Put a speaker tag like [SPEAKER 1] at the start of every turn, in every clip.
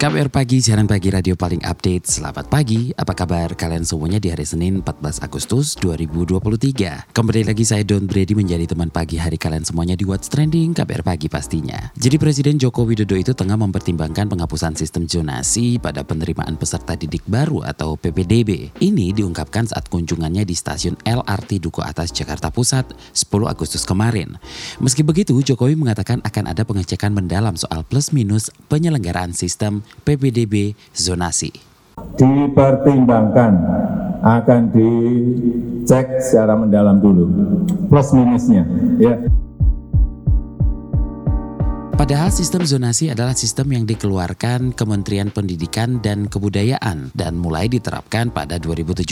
[SPEAKER 1] KPR Pagi, siaran pagi radio paling update. Selamat pagi, apa kabar kalian semuanya di hari Senin 14 Agustus 2023. Kembali lagi saya Don Brady menjadi teman pagi hari kalian semuanya di What's Trending KPR Pagi pastinya. Jadi Presiden Joko Widodo itu tengah mempertimbangkan penghapusan sistem zonasi pada penerimaan peserta didik baru atau PPDB. Ini diungkapkan saat kunjungannya di stasiun LRT Duku Atas Jakarta Pusat 10 Agustus kemarin. Meski begitu, Jokowi mengatakan akan ada pengecekan mendalam soal plus minus penyelenggaraan sistem PPDB zonasi.
[SPEAKER 2] dipertimbangkan akan dicek secara mendalam dulu plus minusnya ya
[SPEAKER 1] Padahal sistem zonasi adalah sistem yang dikeluarkan Kementerian Pendidikan dan Kebudayaan dan mulai diterapkan pada 2017.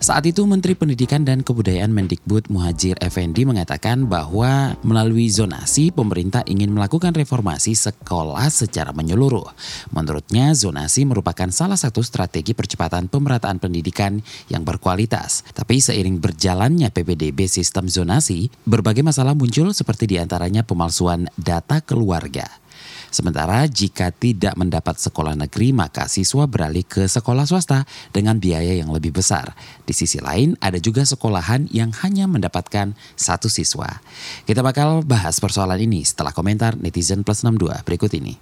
[SPEAKER 1] Saat itu Menteri Pendidikan dan Kebudayaan Mendikbud Muhajir Effendi mengatakan bahwa melalui zonasi pemerintah ingin melakukan reformasi sekolah secara menyeluruh. Menurutnya zonasi merupakan salah satu strategi percepatan pemerataan pendidikan yang berkualitas. Tapi seiring berjalannya PPDB sistem zonasi, berbagai masalah muncul seperti di antaranya pemalsuan data keluarga. Sementara jika tidak mendapat sekolah negeri, maka siswa beralih ke sekolah swasta dengan biaya yang lebih besar. Di sisi lain, ada juga sekolahan yang hanya mendapatkan satu siswa. Kita bakal bahas persoalan ini setelah komentar netizen plus 62 berikut ini.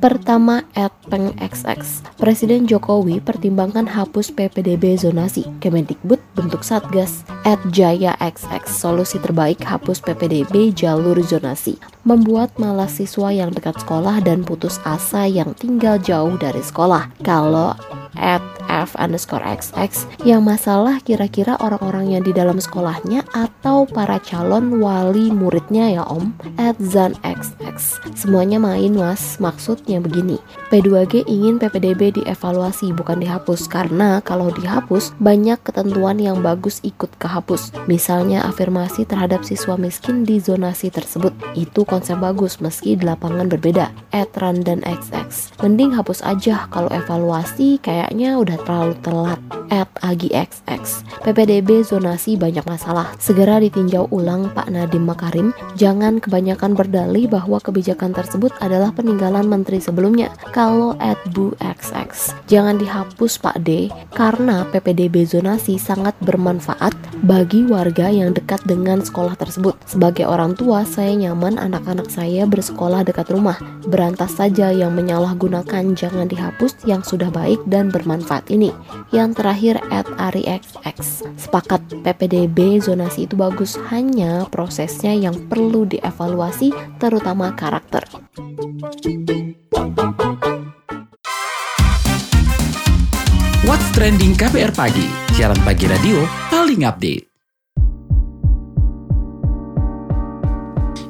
[SPEAKER 3] Pertama, at Peng XX. Presiden Jokowi pertimbangkan hapus PPDB zonasi. Kemendikbud bentuk satgas. At Jaya XX. Solusi terbaik hapus PPDB jalur zonasi. Membuat malas siswa yang dekat sekolah dan putus asa yang tinggal jauh dari sekolah. Kalau at F underscore XX yang masalah kira-kira orang-orang yang di dalam sekolahnya atau para calon wali muridnya ya om at Zan XX semuanya main mas maksudnya begini P2G ingin PPDB dievaluasi bukan dihapus karena kalau dihapus banyak ketentuan yang bagus ikut kehapus misalnya afirmasi terhadap siswa miskin di zonasi tersebut itu konsep bagus meski di lapangan berbeda at Randan XX mending hapus aja kalau evaluasi kayaknya udah terlalu telat at AgiXX. PPDB zonasi banyak masalah. Segera ditinjau ulang Pak Nadiem Makarim. Jangan kebanyakan berdalih bahwa kebijakan tersebut adalah peninggalan menteri sebelumnya. Kalau at Bu XX, jangan dihapus Pak D karena PPDB zonasi sangat bermanfaat bagi warga yang dekat dengan sekolah tersebut. Sebagai orang tua, saya nyaman anak-anak saya bersekolah dekat rumah. Berantas saja yang menyalahgunakan jangan dihapus yang sudah baik dan bermanfaat ini. Yang terakhir at AriXX. Sepakat PPDB zonasi itu bagus, hanya prosesnya yang perlu dievaluasi terutama karakter.
[SPEAKER 1] What's Trending KPR Pagi, siaran pagi radio paling update.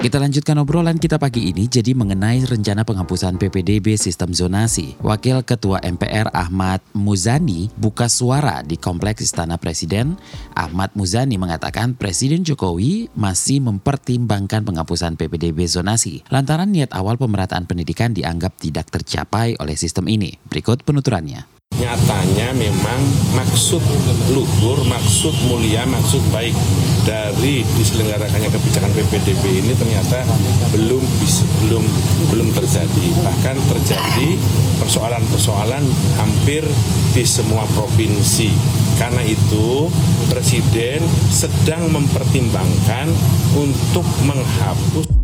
[SPEAKER 1] Kita lanjutkan obrolan kita pagi ini jadi mengenai rencana penghapusan PPDB sistem zonasi. Wakil Ketua MPR Ahmad Muzani buka suara di Kompleks Istana Presiden. Ahmad Muzani mengatakan Presiden Jokowi masih mempertimbangkan penghapusan PPDB zonasi lantaran niat awal pemerataan pendidikan dianggap tidak tercapai oleh sistem ini. Berikut penuturannya.
[SPEAKER 4] Nyatanya memang maksud luhur, maksud mulia, maksud baik dari diselenggarakannya kebijakan PPDB ini ternyata belum belum belum terjadi. Bahkan terjadi persoalan-persoalan hampir di semua provinsi. Karena itu Presiden sedang mempertimbangkan untuk menghapus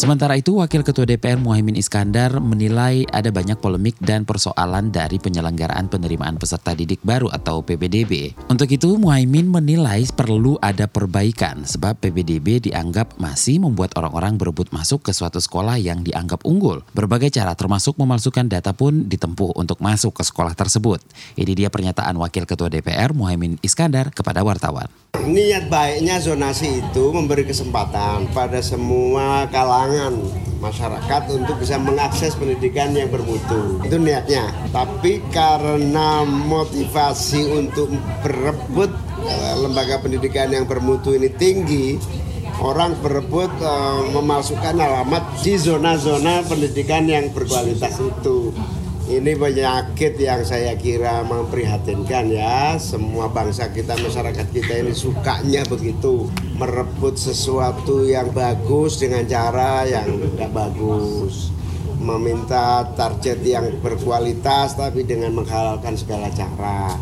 [SPEAKER 1] Sementara itu, Wakil Ketua DPR Muhaimin Iskandar menilai ada banyak polemik dan persoalan dari penyelenggaraan penerimaan peserta didik baru atau PPDB. Untuk itu, Muhaimin menilai perlu ada perbaikan sebab PPDB dianggap masih membuat orang-orang berebut masuk ke suatu sekolah yang dianggap unggul. Berbagai cara termasuk memalsukan data pun ditempuh untuk masuk ke sekolah tersebut. Ini dia pernyataan Wakil Ketua DPR Muhaimin Iskandar kepada wartawan.
[SPEAKER 5] Niat baiknya zonasi itu memberi kesempatan pada semua kalangan
[SPEAKER 6] kesenjangan masyarakat untuk bisa mengakses pendidikan yang bermutu. Itu niatnya. Tapi karena motivasi untuk berebut eh, lembaga pendidikan yang bermutu ini tinggi, orang berebut uh, memasukkan alamat di zona-zona pendidikan yang berkualitas itu. Ini penyakit yang saya kira memprihatinkan ya. Semua bangsa kita, masyarakat kita ini sukanya begitu. Merebut sesuatu yang bagus dengan cara yang tidak bagus. Meminta target yang berkualitas tapi dengan menghalalkan segala cara.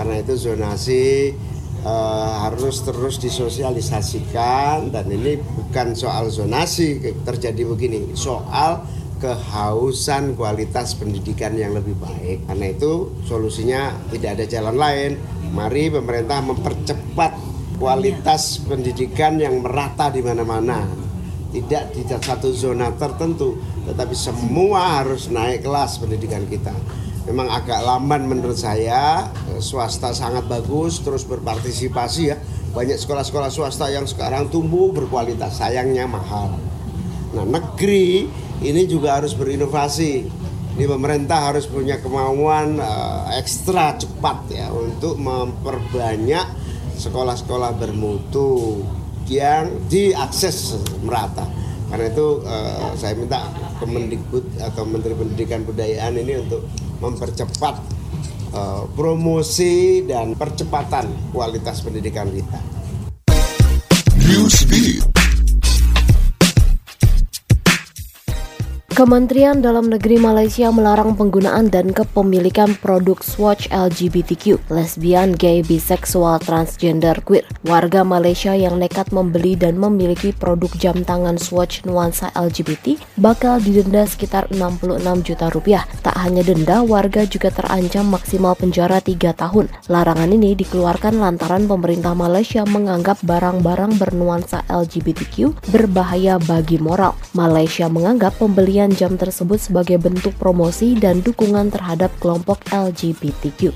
[SPEAKER 6] Karena itu zonasi uh, harus terus disosialisasikan dan ini bukan soal zonasi terjadi begini, soal kehausan kualitas pendidikan yang lebih baik. Karena itu solusinya tidak ada jalan lain. Mari pemerintah mempercepat kualitas pendidikan yang merata di mana-mana. Tidak di satu zona tertentu, tetapi semua harus naik kelas pendidikan kita. Memang agak lamban menurut saya, swasta sangat bagus terus berpartisipasi ya. Banyak sekolah-sekolah swasta yang sekarang tumbuh berkualitas, sayangnya mahal. Nah, negeri ini juga harus berinovasi. Ini pemerintah harus punya kemauan uh, ekstra cepat ya untuk memperbanyak sekolah-sekolah bermutu yang diakses merata. Karena itu uh, saya minta Kemendikbud atau Menteri Pendidikan Budayaan ini untuk mempercepat uh, promosi dan percepatan kualitas pendidikan kita. Newsbeat.
[SPEAKER 3] Kementerian Dalam Negeri Malaysia melarang penggunaan dan kepemilikan produk swatch LGBTQ, lesbian, gay, biseksual, transgender, queer. Warga Malaysia yang nekat membeli dan memiliki produk jam tangan swatch nuansa LGBT bakal didenda sekitar 66 juta rupiah. Tak hanya denda, warga juga terancam maksimal penjara 3 tahun. Larangan ini dikeluarkan lantaran pemerintah Malaysia menganggap barang-barang bernuansa LGBTQ berbahaya bagi moral. Malaysia menganggap pembelian jam tersebut sebagai bentuk promosi dan dukungan terhadap kelompok LGBTQ.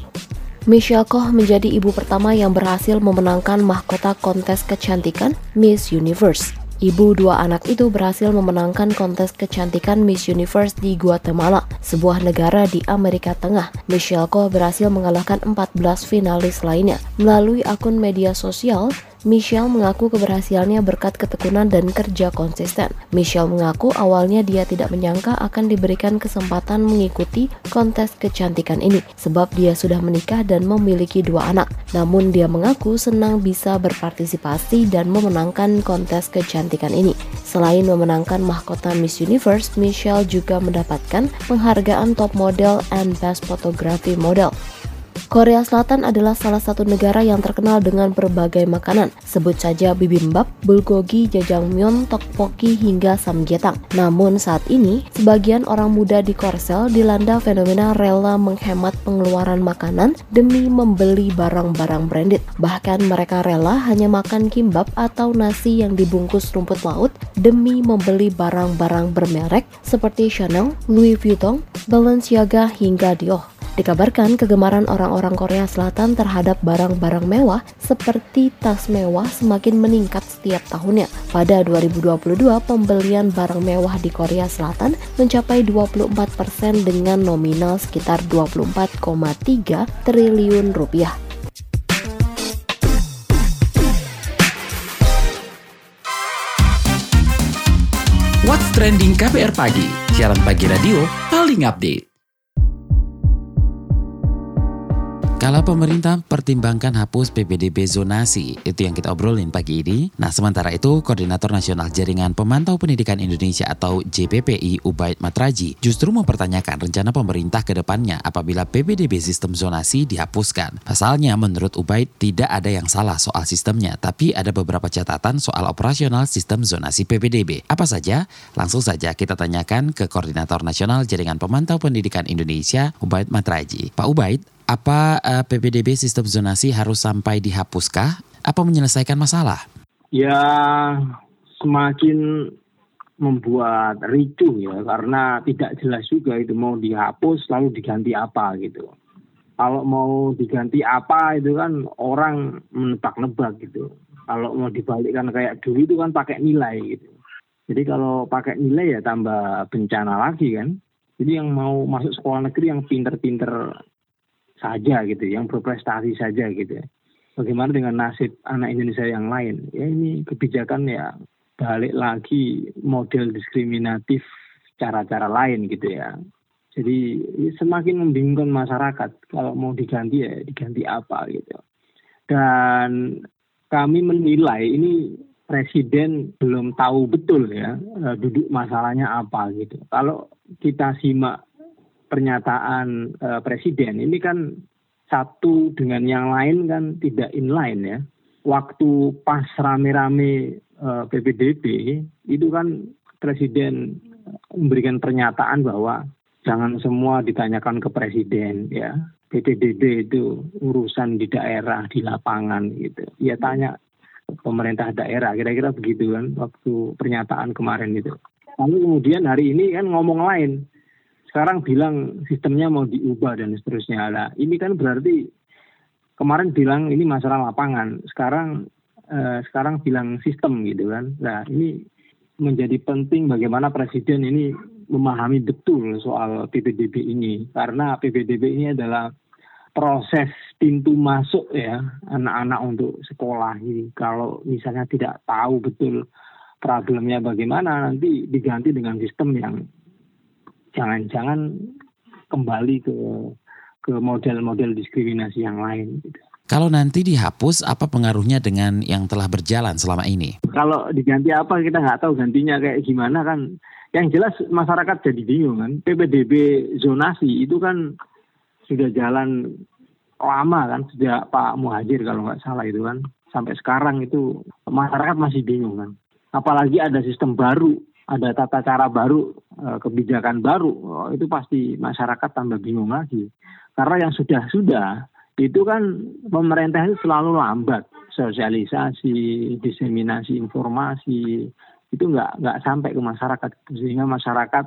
[SPEAKER 3] Michelle Koh menjadi ibu pertama yang berhasil memenangkan mahkota kontes kecantikan Miss Universe. Ibu dua anak itu berhasil memenangkan kontes kecantikan Miss Universe di Guatemala, sebuah negara di Amerika Tengah. Michelle Koh berhasil mengalahkan 14 finalis lainnya. Melalui akun media sosial, Michelle mengaku keberhasilannya berkat ketekunan dan kerja konsisten. Michelle mengaku awalnya dia tidak menyangka akan diberikan kesempatan mengikuti kontes kecantikan ini sebab dia sudah menikah dan memiliki dua anak. Namun dia mengaku senang bisa berpartisipasi dan memenangkan kontes kecantikan ini. Selain memenangkan mahkota Miss Universe, Michelle juga mendapatkan penghargaan top model and best photography model. Korea Selatan adalah salah satu negara yang terkenal dengan berbagai makanan. Sebut saja bibimbap, bulgogi, jajangmyeon, tteokbokki hingga samgyetang. Namun saat ini, sebagian orang muda di Korsel dilanda fenomena rela menghemat pengeluaran makanan demi membeli barang-barang branded. Bahkan mereka rela hanya makan kimbap atau nasi yang dibungkus rumput laut demi membeli barang-barang bermerek seperti Chanel, Louis Vuitton, Balenciaga hingga Dior. Dikabarkan kegemaran orang-orang Korea Selatan terhadap barang-barang mewah seperti tas mewah semakin meningkat setiap tahunnya. Pada 2022, pembelian barang mewah di Korea Selatan mencapai 24% dengan nominal sekitar 24,3 triliun rupiah.
[SPEAKER 1] What's Trending KPR Pagi, siaran pagi radio paling update. Kalau pemerintah pertimbangkan hapus PPDB zonasi, itu yang kita obrolin pagi ini. Nah, sementara itu, Koordinator Nasional Jaringan Pemantau Pendidikan Indonesia atau JPPI Ubaid Matraji justru mempertanyakan rencana pemerintah ke depannya apabila PPDB sistem zonasi dihapuskan. Pasalnya, menurut Ubaid, tidak ada yang salah soal sistemnya, tapi ada beberapa catatan soal operasional sistem zonasi PPDB. Apa saja? Langsung saja kita tanyakan ke Koordinator Nasional Jaringan Pemantau Pendidikan Indonesia, Ubaid Matraji. Pak Ubaid, apa uh, eh, PPDB sistem zonasi harus sampai dihapuskah? Apa menyelesaikan masalah?
[SPEAKER 5] Ya semakin membuat ricuh ya karena tidak jelas juga itu mau dihapus lalu diganti apa gitu. Kalau mau diganti apa itu kan orang menebak-nebak gitu. Kalau mau dibalikkan kayak dulu itu kan pakai nilai gitu. Jadi kalau pakai nilai ya tambah bencana lagi kan. Jadi yang mau masuk sekolah negeri yang pinter-pinter saja gitu, yang berprestasi saja gitu. Bagaimana dengan nasib anak Indonesia yang lain? Ya ini kebijakan ya balik lagi model diskriminatif cara-cara lain gitu ya. Jadi semakin membingungkan masyarakat. Kalau mau diganti ya diganti apa gitu. Dan kami menilai ini presiden belum tahu betul ya eh, duduk masalahnya apa gitu. Kalau kita simak pernyataan uh, presiden ini kan satu dengan yang lain kan tidak inline ya. Waktu pas rame-rame uh, eh, PPDB itu kan presiden memberikan pernyataan bahwa jangan semua ditanyakan ke presiden ya. PPDB itu urusan di daerah, di lapangan gitu. Ya tanya pemerintah daerah kira-kira begitu kan waktu pernyataan kemarin itu lalu kemudian hari ini kan ngomong lain sekarang bilang sistemnya mau diubah dan seterusnya. Lah ini kan berarti kemarin bilang ini masalah lapangan. Sekarang eh, sekarang bilang sistem gitu kan. Nah ini menjadi penting bagaimana presiden ini memahami betul soal PPDB ini. Karena PPDB ini adalah proses pintu masuk ya anak-anak untuk sekolah ini. Kalau misalnya tidak tahu betul problemnya bagaimana, nanti diganti dengan sistem yang jangan-jangan kembali ke ke model-model diskriminasi yang lain. Gitu.
[SPEAKER 1] Kalau nanti dihapus, apa pengaruhnya dengan yang telah berjalan selama ini?
[SPEAKER 5] Kalau diganti apa kita nggak tahu gantinya kayak gimana kan. Yang jelas masyarakat jadi bingung kan. PPDB zonasi itu kan sudah jalan lama kan sejak Pak Muhajir kalau nggak salah itu kan sampai sekarang itu masyarakat masih bingung kan apalagi ada sistem baru ada tata cara baru eh, kebijakan baru oh, itu pasti masyarakat tambah bingung lagi. Karena yang sudah sudah itu kan pemerintah itu selalu lambat. Sosialisasi diseminasi informasi itu nggak nggak sampai ke masyarakat. Sehingga masyarakat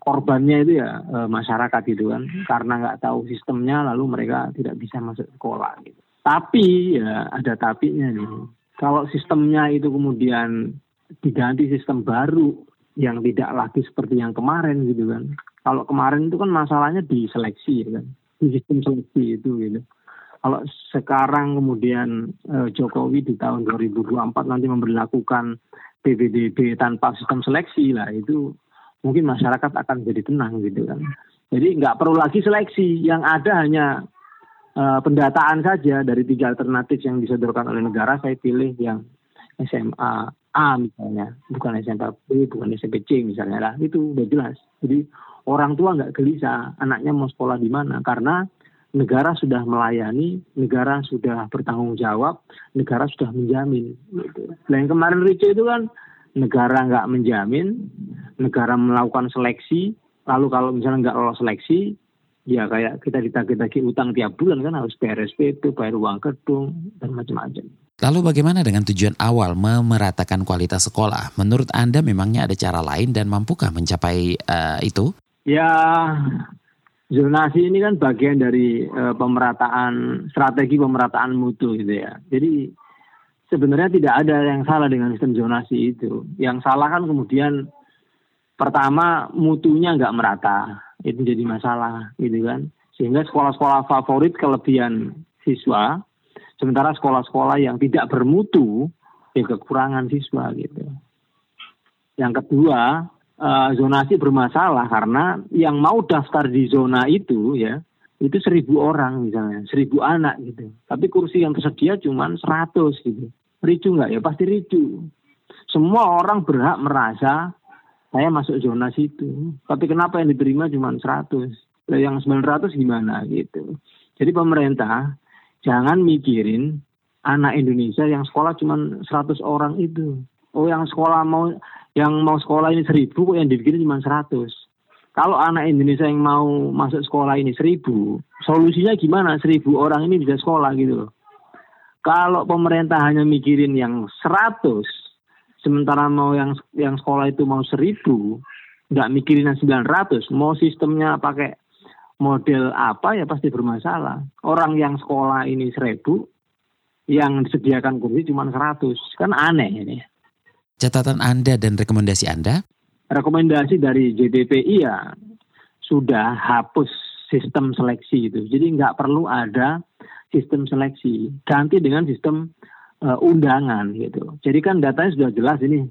[SPEAKER 5] korbannya itu ya e, masyarakat gitu kan. Karena nggak tahu sistemnya lalu mereka tidak bisa masuk sekolah gitu. Tapi ya ada tapinya nih. Kalau sistemnya itu kemudian diganti sistem baru yang tidak lagi seperti yang kemarin gitu kan. Kalau kemarin itu kan masalahnya di seleksi ya kan, di sistem seleksi itu gitu. Kalau sekarang kemudian e, Jokowi di tahun 2024 nanti memperlakukan PBDB tanpa sistem seleksi lah itu mungkin masyarakat akan jadi tenang gitu kan. Jadi nggak perlu lagi seleksi, yang ada hanya uh, pendataan saja dari tiga alternatif yang disodorkan oleh negara. Saya pilih yang SMA A misalnya, bukan SMP B, bukan SMP C misalnya lah. Itu udah jelas. Jadi orang tua nggak gelisah anaknya mau sekolah di mana karena negara sudah melayani, negara sudah bertanggung jawab, negara sudah menjamin. Nah yang kemarin Rico itu kan negara nggak menjamin, negara melakukan seleksi, lalu kalau misalnya nggak lolos seleksi, ya kayak kita ditagih-tagih utang tiap bulan kan harus bayar SPP, bayar uang gedung, dan macam-macam.
[SPEAKER 1] Lalu bagaimana dengan tujuan awal memeratakan kualitas sekolah? Menurut Anda memangnya ada cara lain dan mampukah mencapai uh, itu?
[SPEAKER 5] Ya, zonasi ini kan bagian dari uh, pemerataan, strategi pemerataan mutu gitu ya. Jadi sebenarnya tidak ada yang salah dengan sistem zonasi itu. Yang salah kan kemudian pertama mutunya nggak merata, itu jadi masalah gitu kan. Sehingga sekolah-sekolah favorit kelebihan siswa, sementara sekolah-sekolah yang tidak bermutu ya kekurangan siswa gitu. Yang kedua, uh, zonasi bermasalah karena yang mau daftar di zona itu ya itu seribu orang misalnya, seribu anak gitu. Tapi kursi yang tersedia cuma seratus gitu. Ricu nggak ya? Pasti ricu. Semua orang berhak merasa saya masuk zona situ. Tapi kenapa yang diterima cuma 100? Yang 900 gimana gitu. Jadi pemerintah jangan mikirin anak Indonesia yang sekolah cuma 100 orang itu. Oh yang sekolah mau yang mau sekolah ini 1000 kok yang dibikin cuma 100. Kalau anak Indonesia yang mau masuk sekolah ini 1000, solusinya gimana? 1000 orang ini bisa sekolah gitu loh. Kalau pemerintah hanya mikirin yang 100, sementara mau yang yang sekolah itu mau 1000, nggak mikirin yang 900, mau sistemnya pakai model apa ya pasti bermasalah. Orang yang sekolah ini 1000, yang disediakan kursi cuma 100, kan aneh ini.
[SPEAKER 1] Catatan Anda dan rekomendasi Anda?
[SPEAKER 5] Rekomendasi dari JTPI ya sudah hapus sistem seleksi itu. Jadi nggak perlu ada sistem seleksi, ganti dengan sistem uh, undangan gitu. Jadi kan datanya sudah jelas ini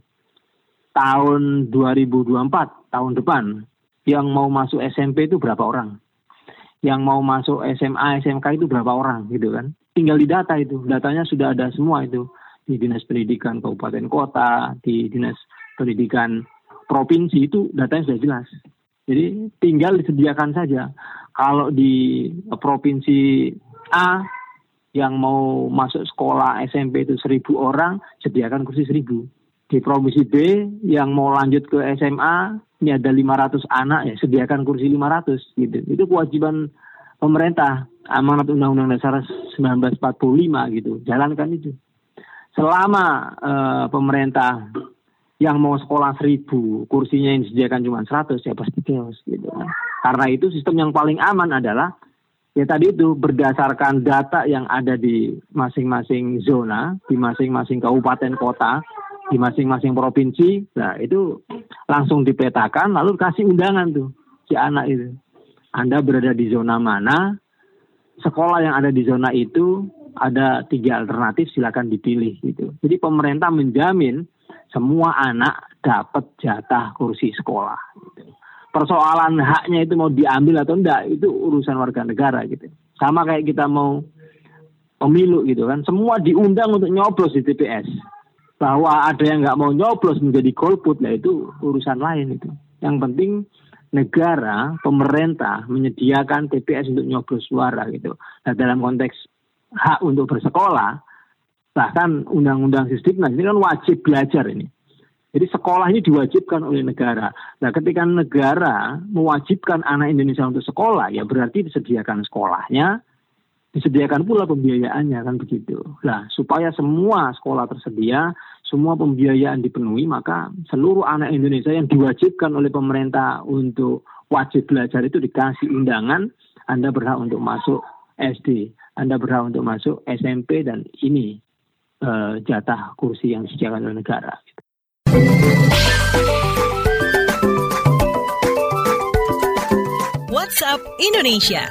[SPEAKER 5] tahun 2024 tahun depan yang mau masuk SMP itu berapa orang, yang mau masuk SMA SMK itu berapa orang gitu kan. Tinggal di data itu, datanya sudah ada semua itu di dinas pendidikan kabupaten kota, di dinas pendidikan provinsi itu datanya sudah jelas. Jadi tinggal disediakan saja. Kalau di provinsi A yang mau masuk sekolah SMP itu seribu orang, sediakan kursi seribu. Di provinsi B yang mau lanjut ke SMA, ini ada 500 anak ya, sediakan kursi 500 gitu. Itu kewajiban pemerintah amanat Undang-Undang Dasar 1945 gitu. Jalankan itu. Selama uh, pemerintah yang mau sekolah seribu, kursinya yang disediakan cuma seratus ya pasti chaos gitu. Karena itu sistem yang paling aman adalah ya tadi itu berdasarkan data yang ada di masing-masing zona, di masing-masing kabupaten kota, di masing-masing provinsi, nah itu langsung dipetakan lalu kasih undangan tuh si anak itu. Anda berada di zona mana, sekolah yang ada di zona itu ada tiga alternatif silakan dipilih gitu. Jadi pemerintah menjamin semua anak dapat jatah kursi sekolah. Gitu. Persoalan haknya itu mau diambil atau enggak itu urusan warga negara gitu. Sama kayak kita mau pemilu gitu kan, semua diundang untuk nyoblos di TPS. Bahwa ada yang nggak mau nyoblos menjadi golput, lah itu urusan lain itu. Yang penting negara, pemerintah menyediakan TPS untuk nyoblos suara gitu. Nah dalam konteks hak untuk bersekolah, bahkan undang-undang sistem ini kan wajib belajar ini. Jadi sekolah ini diwajibkan oleh negara. Nah, ketika negara mewajibkan anak Indonesia untuk sekolah, ya berarti disediakan sekolahnya, disediakan pula pembiayaannya kan begitu. Nah, supaya semua sekolah tersedia, semua pembiayaan dipenuhi, maka seluruh anak Indonesia yang diwajibkan oleh pemerintah untuk wajib belajar itu dikasih undangan, Anda berhak untuk masuk SD, Anda berhak untuk masuk SMP dan ini uh, jatah kursi yang disediakan oleh negara.
[SPEAKER 7] WhatsApp Indonesia.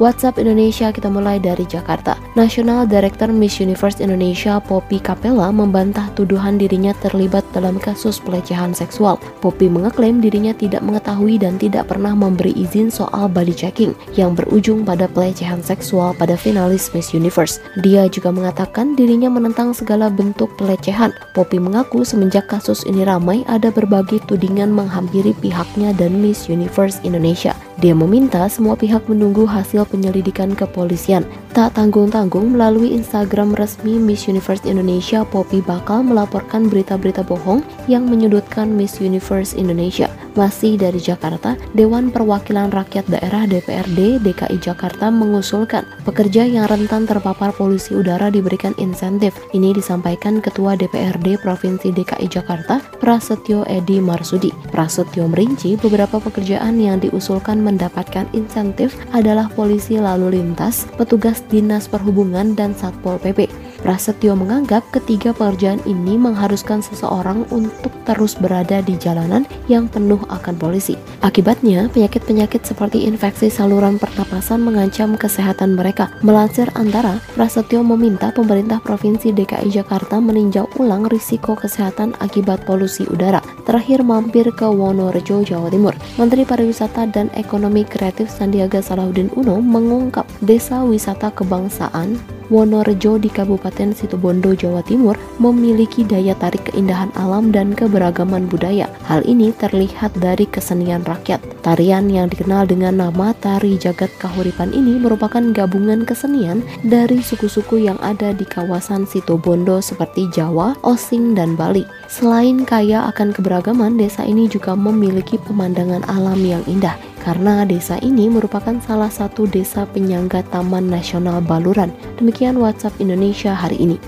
[SPEAKER 3] WhatsApp Indonesia kita mulai dari Jakarta. National Director Miss Universe Indonesia Poppy Capella membantah tuduhan dirinya terlibat dalam kasus pelecehan seksual. Poppy mengeklaim dirinya tidak mengetahui dan tidak pernah memberi izin soal body checking yang berujung pada pelecehan seksual pada finalis Miss Universe. Dia juga mengatakan dirinya menentang segala bentuk pelecehan. Poppy mengaku semenjak kasus ini ramai ada berbagai tudingan menghampiri pihaknya dan Miss Universe Indonesia. Dia meminta semua pihak menunggu hasil penyelidikan kepolisian. Tak tanggung-tanggung melalui Instagram resmi Miss Universe Indonesia, Poppy bakal melaporkan berita-berita bohong yang menyudutkan Miss Universe Indonesia. Masih dari Jakarta, Dewan Perwakilan Rakyat Daerah DPRD DKI Jakarta mengusulkan pekerja yang rentan terpapar polusi udara diberikan insentif. Ini disampaikan Ketua DPRD Provinsi DKI Jakarta, Prasetyo Edi Marsudi. Prasetyo merinci beberapa pekerjaan yang diusulkan mendapatkan insentif adalah polisi lalu lintas, petugas dinas perhubungan, dan Satpol PP. Prasetyo menganggap ketiga pekerjaan ini mengharuskan seseorang untuk terus berada di jalanan yang penuh akan polisi. Akibatnya, penyakit-penyakit seperti infeksi saluran pernapasan mengancam kesehatan mereka. Melansir antara, Prasetyo meminta pemerintah Provinsi DKI Jakarta meninjau ulang risiko kesehatan akibat polusi udara. Terakhir mampir ke Wonorejo, Jawa Timur. Menteri Pariwisata dan Ekonomi Kreatif Sandiaga Salahuddin Uno mengungkap desa wisata kebangsaan Wonorejo di Kabupaten Situbondo, Jawa Timur memiliki daya tarik keindahan alam dan keberagaman budaya. Hal ini terlihat dari kesenian rakyat. Tarian yang dikenal dengan nama Tari Jagat Kahuripan ini merupakan gabungan kesenian dari suku-suku yang ada di kawasan Situbondo seperti Jawa, Osing, dan Bali. Selain kaya akan keberagaman, desa ini juga memiliki pemandangan alam yang indah karena desa ini merupakan salah satu desa penyangga Taman Nasional Baluran. Demikian WhatsApp Indonesia hari ini.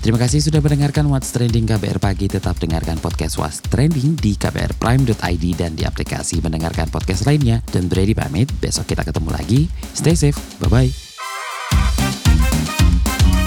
[SPEAKER 1] Terima kasih sudah mendengarkan What's Trending KBR Pagi. Tetap dengarkan podcast What's Trending di kbrprime.id dan di aplikasi mendengarkan podcast lainnya. Dan Brady pamit, besok kita ketemu lagi. Stay safe, bye-bye.